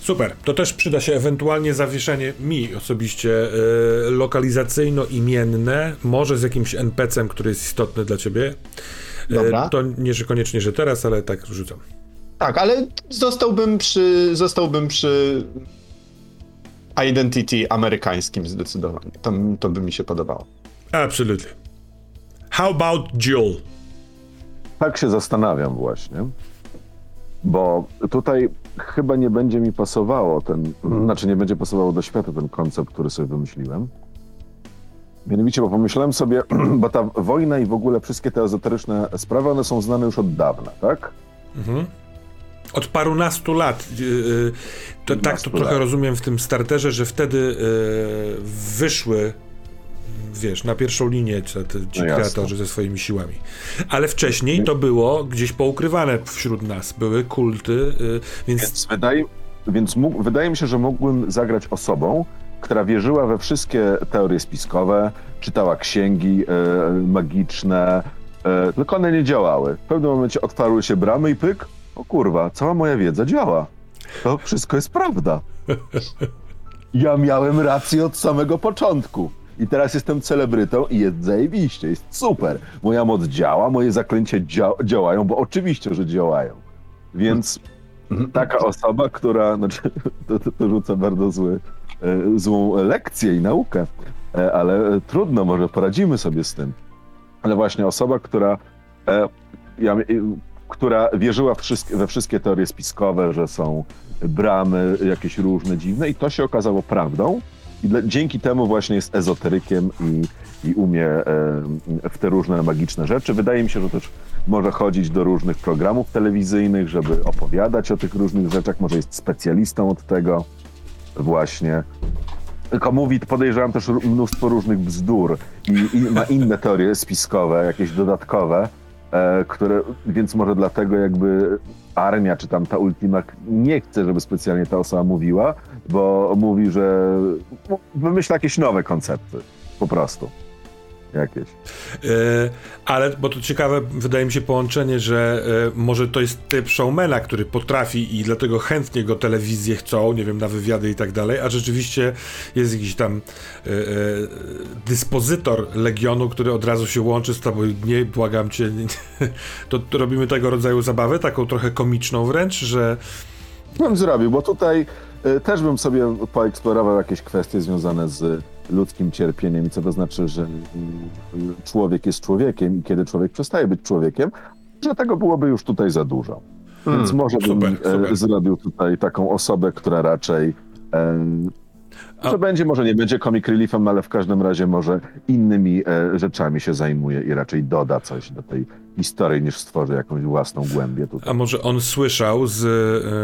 Super. To też przyda się ewentualnie zawieszenie mi osobiście e, lokalizacyjno-imienne, może z jakimś NPC-em, który jest istotny dla ciebie. E, Dobra. to nie, że koniecznie, że teraz, ale tak rzucam. Tak, ale zostałbym przy, zostałbym przy identity amerykańskim zdecydowanie. To, to by mi się podobało. Absolutely. How about Jill? Tak się zastanawiam właśnie, bo tutaj chyba nie będzie mi pasowało ten, znaczy nie będzie pasowało do świata ten koncept, który sobie wymyśliłem. Mianowicie, bo pomyślałem sobie, bo ta wojna i w ogóle wszystkie te ezoteryczne sprawy, one są znane już od dawna, tak? Od parunastu lat. Yy, yy, to, tak to trochę lat. rozumiem w tym starterze, że wtedy yy, wyszły, wiesz, na pierwszą linię ci, te- ci No kreatorzy ze swoimi siłami. Ale wcześniej to było gdzieś poukrywane wśród nas. Były kulty, więc Więc wydaje, więc mógł, wydaje mi się, że mógłbym zagrać osobą, która wierzyła we wszystkie teorie spiskowe, czytała księgi e, magiczne, e, tylko one nie działały. W pewnym momencie otwarły się bramy i pyk, o kurwa, cała moja wiedza działa. To wszystko jest prawda. Ja miałem rację od samego początku. I teraz jestem celebrytą i jest zajebiście, jest super. Moja moc działa, moje zaklęcia dzia- działają, bo oczywiście, że działają. Więc taka osoba, która, znaczy, to, to, to rzuca bardzo zły, e, złą lekcję i naukę, e, ale trudno, może poradzimy sobie z tym. Ale właśnie osoba, która, e, ja, która wierzyła wszystkie, we wszystkie teorie spiskowe, że są bramy jakieś różne, dziwne i to się okazało prawdą. I dla, dzięki temu właśnie jest ezoterykiem i, i umie e, w te różne magiczne rzeczy. Wydaje mi się, że też może chodzić do różnych programów telewizyjnych, żeby opowiadać o tych różnych rzeczach. Może jest specjalistą od tego właśnie. Tylko mówi, podejrzewam też mnóstwo różnych bzdur i, i ma inne teorie spiskowe, jakieś dodatkowe, e, które, więc może dlatego jakby armia, czy tam ta Ultima nie chce, żeby specjalnie ta osoba mówiła, bo mówi, że no, wymyśla jakieś nowe koncepty, po prostu. Jakieś. Yy, ale, bo to ciekawe, wydaje mi się połączenie, że yy, może to jest typ showmana, który potrafi i dlatego chętnie go telewizje chcą, nie wiem, na wywiady i tak dalej, a rzeczywiście jest jakiś tam yy, dyspozytor Legionu, który od razu się łączy z tobą, nie, błagam cię, nie. To, to robimy tego rodzaju zabawę, taką trochę komiczną wręcz, że bym zrobił, bo tutaj też bym sobie poeksplorował jakieś kwestie związane z ludzkim cierpieniem i co to znaczy, że człowiek jest człowiekiem i kiedy człowiek przestaje być człowiekiem, że tego byłoby już tutaj za dużo. Więc może bym super, e, super. zrobił tutaj taką osobę, która raczej em, A- że będzie, może nie będzie comic reliefem, ale w każdym razie może innymi e, rzeczami się zajmuje i raczej doda coś do tej historii, niż stworzy jakąś własną głębię tutaj. A może on słyszał z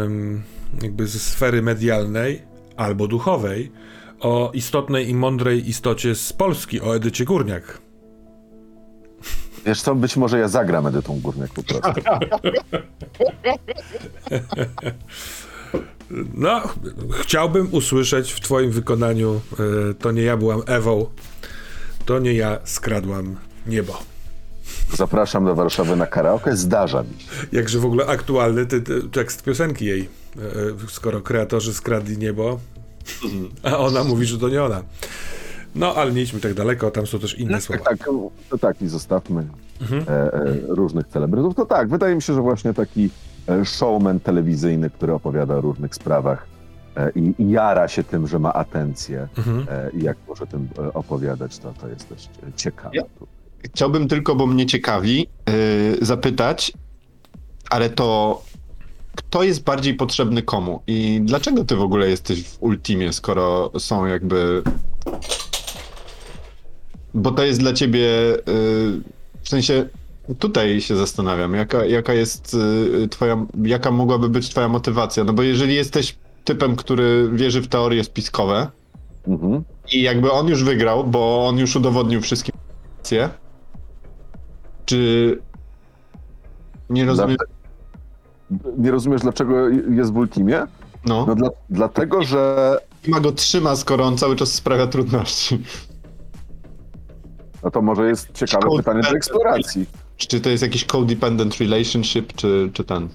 ym, jakby ze sfery medialnej albo duchowej o istotnej i mądrej istocie z Polski, o Edycie Górniak. Wiesz co, być może ja zagram Edytą Górniak po prostu. No, chciałbym usłyszeć w twoim wykonaniu e, to nie ja byłam Ewą, to nie ja skradłam niebo. Zapraszam do Warszawy na karaoke, zdarza mi się. Jakże w ogóle aktualny ty, ty, tekst piosenki jej, e, e, skoro kreatorzy skradli niebo, a ona mówi, że to nie ona. No, ale nie idźmy tak daleko, tam są też inne słowa. Tak, to tak i zostawmy e, e, różnych celebrytów. To tak, wydaje mi się, że właśnie taki e, showman telewizyjny, który opowiada o różnych sprawach, e, i, i jara się tym, że ma atencję Mhm. e, i jak może tym e, opowiadać, to, to jest dość e, ciekawe. Ja- Chciałbym tylko, bo mnie ciekawi, zapytać, ale to kto jest bardziej potrzebny komu? I dlaczego ty w ogóle jesteś w Ultimie, skoro są jakby... Bo to jest dla ciebie, yy, w sensie tutaj się zastanawiam, jaka, jaka jest yy, twoja, jaka mogłaby być twoja motywacja? No bo jeżeli jesteś typem, który wierzy w teorie spiskowe Mhm. i jakby on już wygrał, bo on już udowodnił wszystkim czy nie rozumiem? Nie rozumiesz, dlaczego jest w Ultimie? No, No dla, dlatego, że ma go trzyma, skoro on cały czas sprawia trudności. no to może jest ciekawe pytanie do eksploracji. Czy to jest jakiś codependent relationship, czy, czy ten?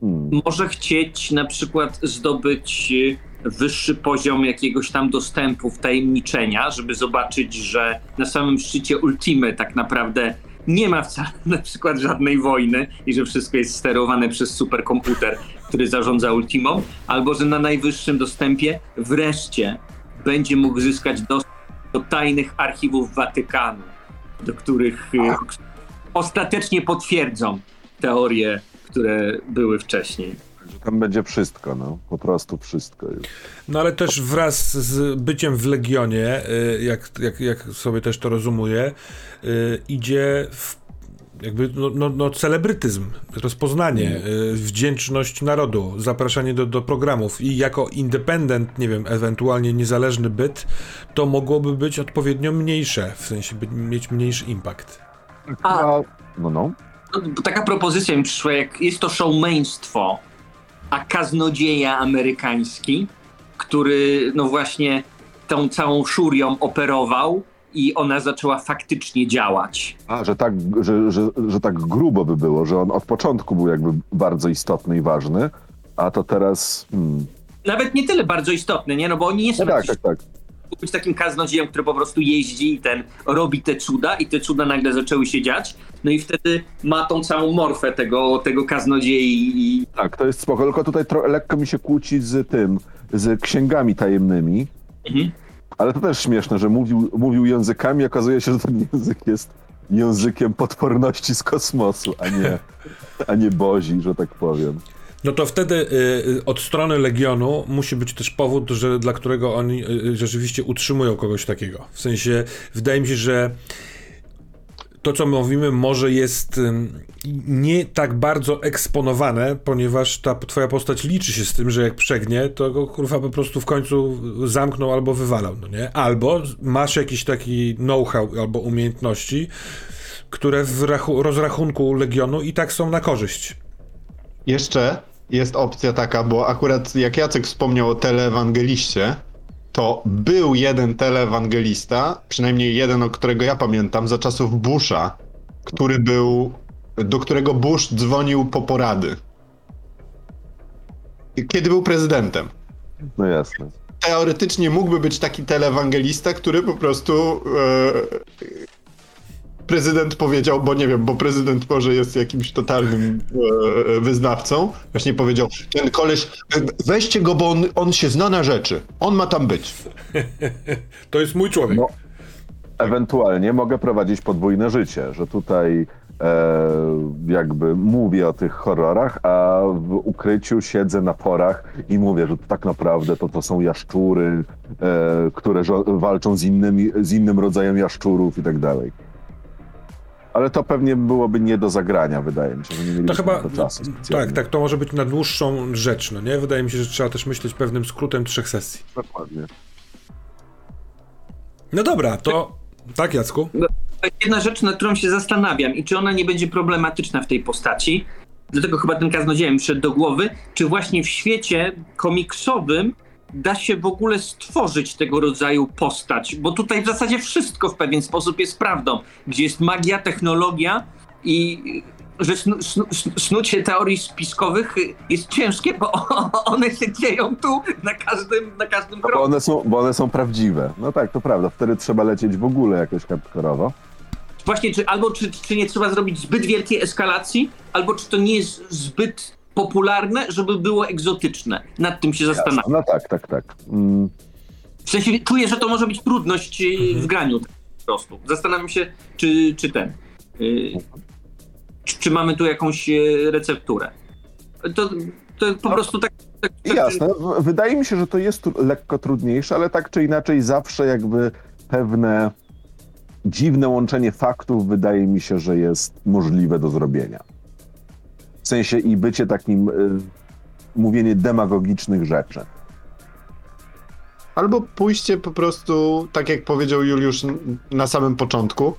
Hmm. Może chcieć na przykład zdobyć wyższy poziom jakiegoś tam dostępu, wtajemniczenia, żeby zobaczyć, że na samym szczycie Ultimy tak naprawdę nie ma wcale na przykład żadnej wojny i że wszystko jest sterowane przez superkomputer, który zarządza Ultimą, albo że na najwyższym dostępie wreszcie będzie mógł zyskać dostęp do tajnych archiwów Watykanu, do których y, ostatecznie potwierdzą teorie, które były wcześniej. Tam będzie wszystko, no. Po prostu wszystko już. No ale też wraz z byciem w Legionie, y, jak, jak, jak sobie też to rozumuję, y, idzie w jakby no, no, no celebrytyzm, rozpoznanie, y, wdzięczność narodu, zapraszanie do, do programów i jako independent, nie wiem, ewentualnie niezależny byt, to mogłoby być odpowiednio mniejsze, w sensie by, mieć mniejszy impact. A, No, no. no, taka propozycja mi przyszła, jak jest to showmeństwo, a kaznodzieja amerykański, który no właśnie tą całą szurią operował i ona zaczęła faktycznie działać. A, że tak, że, że, że tak grubo by było, że on od początku był jakby bardzo istotny i ważny, a to teraz... Hmm. Nawet nie tyle bardzo istotne, nie? No bo oni nie są No tak, tak, tak. Być takim kaznodzieją, który po prostu jeździ i ten robi te cuda i te cuda nagle zaczęły się dziać. No i wtedy ma tą całą morfę tego, tego kaznodziei i Tak, to jest spoko, tylko tutaj lekko mi się kłóci z tym, z księgami tajemnymi, Mhm. ale to też śmieszne, że mówił, mówił językami, okazuje się, że ten język jest językiem potworności z kosmosu, a nie, a nie bozi, że tak powiem. No to wtedy y, y, od strony Legionu musi być też powód, że, dla którego oni y, y, rzeczywiście utrzymują kogoś takiego. W sensie, wydaje mi się, że to, co mówimy, może jest nie tak bardzo eksponowane, ponieważ ta twoja postać liczy się z tym, że jak przegnie, to go kurwa po prostu w końcu zamknął albo wywalał, no nie? Albo masz jakiś taki know-how albo umiejętności, które w rachu- rozrachunku Legionu i tak są na korzyść. Jeszcze jest opcja taka, bo akurat jak Jacek wspomniał o teleewangeliście, to był jeden teleewangelista, przynajmniej jeden, o którego ja pamiętam, za czasów Busha, który był, do którego Bush dzwonił po porady. Kiedy był prezydentem. No jasne. Teoretycznie mógłby być taki teleewangelista, który po prostu e, prezydent powiedział, bo nie wiem, bo prezydent może jest jakimś totalnym e, wyznawcą, właśnie powiedział, ten koleś, e, weźcie go, bo on, on się zna na rzeczy, on ma tam być. To jest mój człowiek. No, ewentualnie mogę prowadzić podwójne życie, że tutaj e, jakby mówię o tych horrorach, a w ukryciu siedzę na porach i mówię, że tak naprawdę to, to są jaszczury, e, które żo- walczą z, innymi, z innym rodzajem jaszczurów i tak dalej. Ale to pewnie byłoby nie do zagrania, wydaje mi się, że nie mielibyśmy To chyba. czasu specjalnie. Tak, tak, to może być na dłuższą rzecz, no nie? Wydaje mi się, że trzeba też myśleć pewnym skrótem trzech sesji. Dokładnie. No dobra, to. Tak, Jacku? To jest jedna rzecz, nad którą się zastanawiam i czy ona nie będzie problematyczna w tej postaci. Dlatego chyba ten kaznodzieja mi przyszedł do głowy, czy właśnie w świecie komiksowym da się w ogóle stworzyć tego rodzaju postać, bo tutaj w zasadzie wszystko w pewien sposób jest prawdą, gdzie jest magia, technologia i że snu, snu, snu- snucie teorii spiskowych jest ciężkie, bo one się dzieją tu na każdym, na każdym No bo, kroku. one są, bo one są prawdziwe. No tak, to prawda. Wtedy trzeba lecieć w ogóle jakoś hardkorowo. Właśnie, czy albo czy, czy nie trzeba zrobić zbyt wielkiej eskalacji, albo czy to nie jest zbyt popularne, żeby było egzotyczne. Nad tym się zastanawiam. No tak, tak, tak. Mm, W sensie czuję, że to może być trudność e, w graniu po prostu. Zastanawiam się, czy, czy ten. y, czy, czy mamy tu jakąś e, recepturę. To, to po No. prostu tak. tak, tak Jasne. Wydaje mi się, że to jest lekko trudniejsze, ale tak czy inaczej zawsze jakby pewne dziwne łączenie faktów wydaje mi się, że jest możliwe do zrobienia. Sensie i bycie takim y, mówienie demagogicznych rzeczy. Albo pójście po prostu, tak jak powiedział Juliusz na samym początku,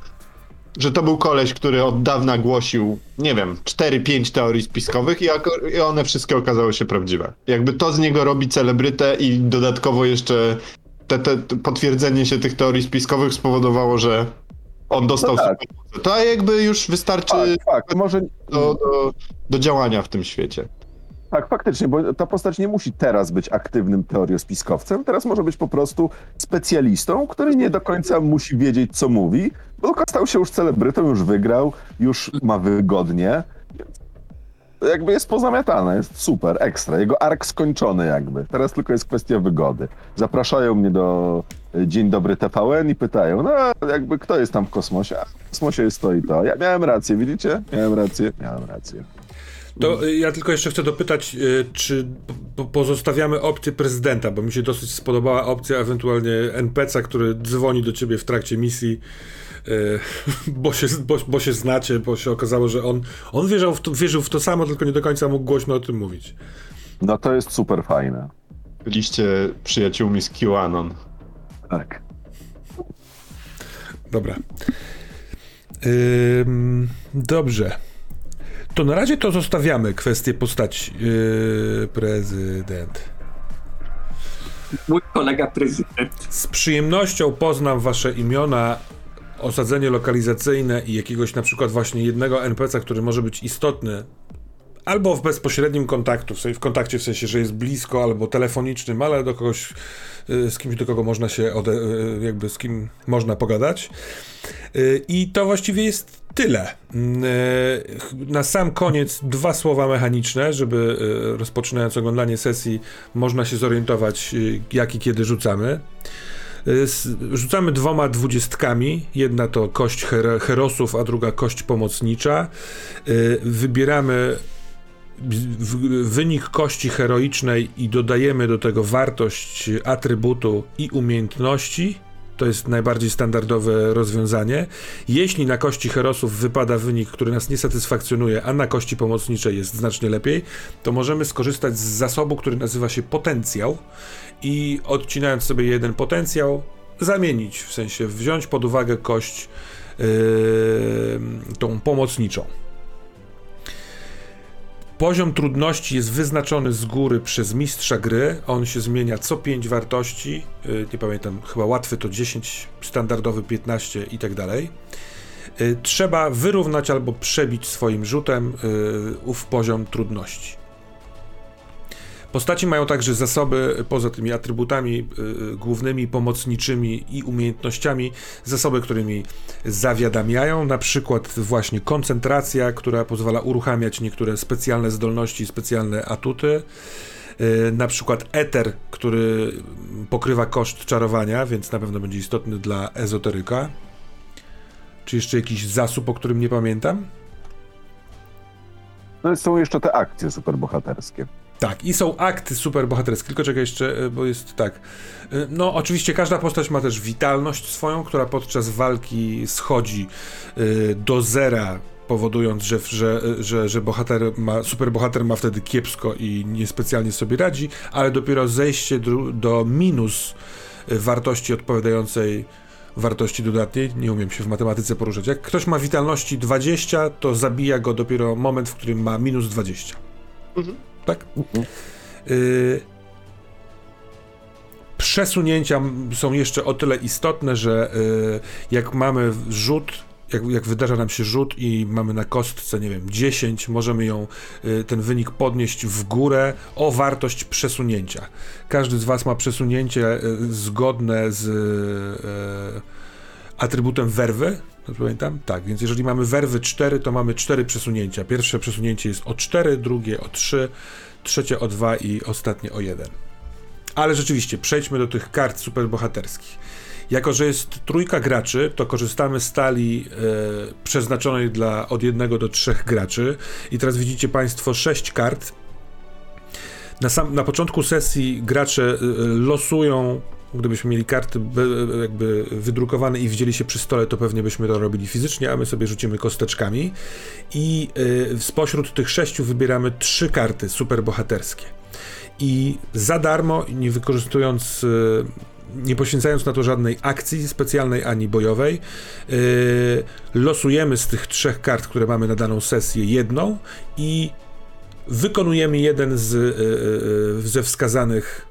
że to był koleś, który od dawna głosił, nie wiem, 4-5 teorii spiskowych i, i one wszystkie okazały się prawdziwe. Jakby to z niego robi celebrytę i dodatkowo jeszcze te, te potwierdzenie się tych teorii spiskowych spowodowało, że on dostał No tak. To jakby już wystarczy Tak, fakt. Może do, do, do działania w tym świecie. Tak, faktycznie, bo ta postać nie musi teraz być aktywnym teoriospiskowcem, teraz może być po prostu specjalistą, który nie do końca musi wiedzieć, co mówi, bo tylko stał się już celebrytą, już wygrał, już ma wygodnie. Jakby jest pozamiatane, jest super, ekstra. Jego ark skończony jakby. Teraz tylko jest kwestia wygody. Zapraszają mnie do y, Dzień Dobry TVN i pytają, no jakby kto jest tam w kosmosie? A w kosmosie jest to i to. Ja miałem rację, widzicie? Miałem rację, miałem rację. To y, ja tylko jeszcze chcę dopytać, y, czy po- pozostawiamy opcję prezydenta, bo mi się dosyć spodobała opcja ewentualnie NPC, który dzwoni do ciebie w trakcie misji, y, bo się, bo, bo się znacie, bo się okazało, że on, on wierzył, w to, wierzył w to samo, tylko nie do końca mógł głośno o tym mówić. No to jest super fajne. Byliście przyjaciółmi z QAnon. Tak. Dobra. Ym, dobrze. To na razie to zostawiamy kwestię postaci. Yy, prezydent. Mój kolega prezydent. Z przyjemnością poznam wasze imiona, osadzenie lokalizacyjne i jakiegoś na przykład właśnie jednego NPC, który może być istotny albo w bezpośrednim kontaktu, w, kontakcie w sensie, że jest blisko, albo telefonicznym, ale do kogoś, y, z kimś, do kogo można się, ode, y, jakby z kim można pogadać. Y, I to właściwie jest tyle. Mm, Na sam koniec dwa słowa mechaniczne, żeby rozpoczynając oglądanie sesji można się zorientować, jak i kiedy rzucamy. Rzucamy dwoma dwudziestkami. Jedna to kość her- herosów, a druga kość pomocnicza. Wybieramy wynik kości heroicznej i dodajemy do tego wartość atrybutu i umiejętności. To jest najbardziej standardowe rozwiązanie. Jeśli na kości herosów wypada wynik, który nas nie satysfakcjonuje, a na kości pomocniczej jest znacznie lepiej, to możemy skorzystać z zasobu, który nazywa się potencjał i odcinając sobie jeden potencjał, zamienić, w sensie wziąć pod uwagę kość yy, tą pomocniczą. Poziom trudności jest wyznaczony z góry przez mistrza gry. On się zmienia co 5 wartości. Yy, nie pamiętam, chyba łatwy to 10, standardowy 15 i tak dalej. Yy, Trzeba wyrównać albo przebić swoim rzutem yy, ów poziom trudności. Postaci mają także zasoby, poza tymi atrybutami y, głównymi, pomocniczymi i umiejętnościami, zasoby, którymi zawiadamiają, na przykład właśnie koncentracja, która pozwala uruchamiać niektóre specjalne zdolności, specjalne atuty, y, na przykład eter, który pokrywa koszt czarowania, więc na pewno będzie istotny dla ezoteryka. Czy jeszcze jakiś zasób, o którym nie pamiętam? No i są jeszcze te akcje superbohaterskie. Tak, i są akty superbohaterskie, tylko czekaj jeszcze, e, bo jest tak. E, No, oczywiście każda postać ma też witalność swoją, która podczas walki schodzi e, do zera, powodując, że, że, że, że bohater ma, superbohater ma wtedy kiepsko i niespecjalnie sobie radzi, ale dopiero zejście do, do minus wartości odpowiadającej wartości dodatniej, nie umiem się w matematyce poruszać. Jak ktoś ma witalności 20, to zabija go dopiero moment, w którym ma minus 20. Tak? Y, Przesunięcia są jeszcze o tyle istotne, że y, jak mamy rzut, jak, jak wydarza nam się rzut i mamy na kostce, nie wiem, 10, możemy ją, y, ten wynik podnieść w górę o wartość przesunięcia. Każdy z Was ma przesunięcie y, zgodne z y, atrybutem werwy, dobrze pamiętam? Tak, więc jeżeli mamy werwy 4, to mamy 4 przesunięcia. Pierwsze przesunięcie jest o 4, drugie o 3, trzecie o 2 i ostatnie o 1. Ale rzeczywiście, przejdźmy do tych kart superbohaterskich. Jako, że jest trójka graczy, to korzystamy z talii e, przeznaczonej dla od jednego do trzech graczy. I teraz widzicie Państwo sześć kart. Na, sam, na początku sesji gracze e, losują, gdybyśmy mieli karty jakby wydrukowane i widzieli się przy stole, to pewnie byśmy to robili fizycznie, a my sobie rzucimy kosteczkami. I e, spośród tych sześciu wybieramy trzy karty superbohaterskie i za darmo, nie wykorzystując, y, nie poświęcając na to żadnej akcji specjalnej ani bojowej, y, losujemy z tych trzech kart, które mamy na daną sesję, jedną i wykonujemy jeden z, y, ze wskazanych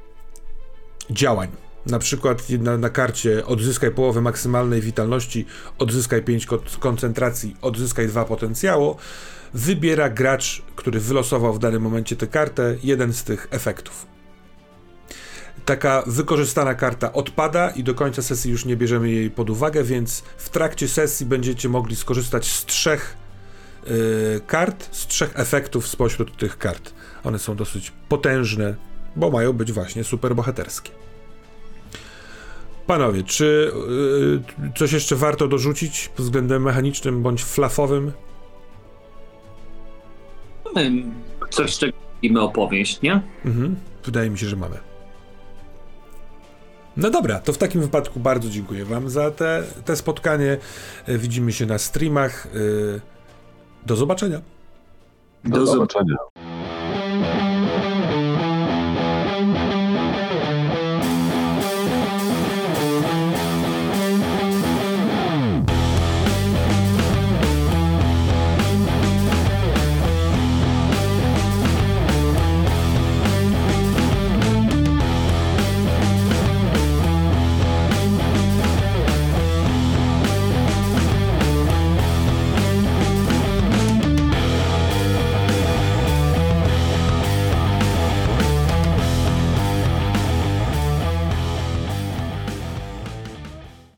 działań. Na przykład na, na karcie odzyskaj połowę maksymalnej witalności, odzyskaj 5 ko- koncentracji, odzyskaj 2 potencjału. Wybiera gracz, który wylosował w danym momencie tę kartę, jeden z tych efektów. Taka wykorzystana karta odpada i do końca sesji już nie bierzemy jej pod uwagę, więc w trakcie sesji będziecie mogli skorzystać z trzech yy, kart, z trzech efektów spośród tych kart. One są dosyć potężne, bo mają być właśnie superbohaterskie. Panowie, czy yy, coś jeszcze warto dorzucić pod względem mechanicznym bądź flafowym? Mamy coś, czego robimy opowieść, nie? Mhm. Wydaje mi się, że mamy. No dobra, to w takim wypadku bardzo dziękuję Wam za te, te spotkanie. E, Widzimy się na streamach. E, Do zobaczenia. Do Do zob- zobaczenia.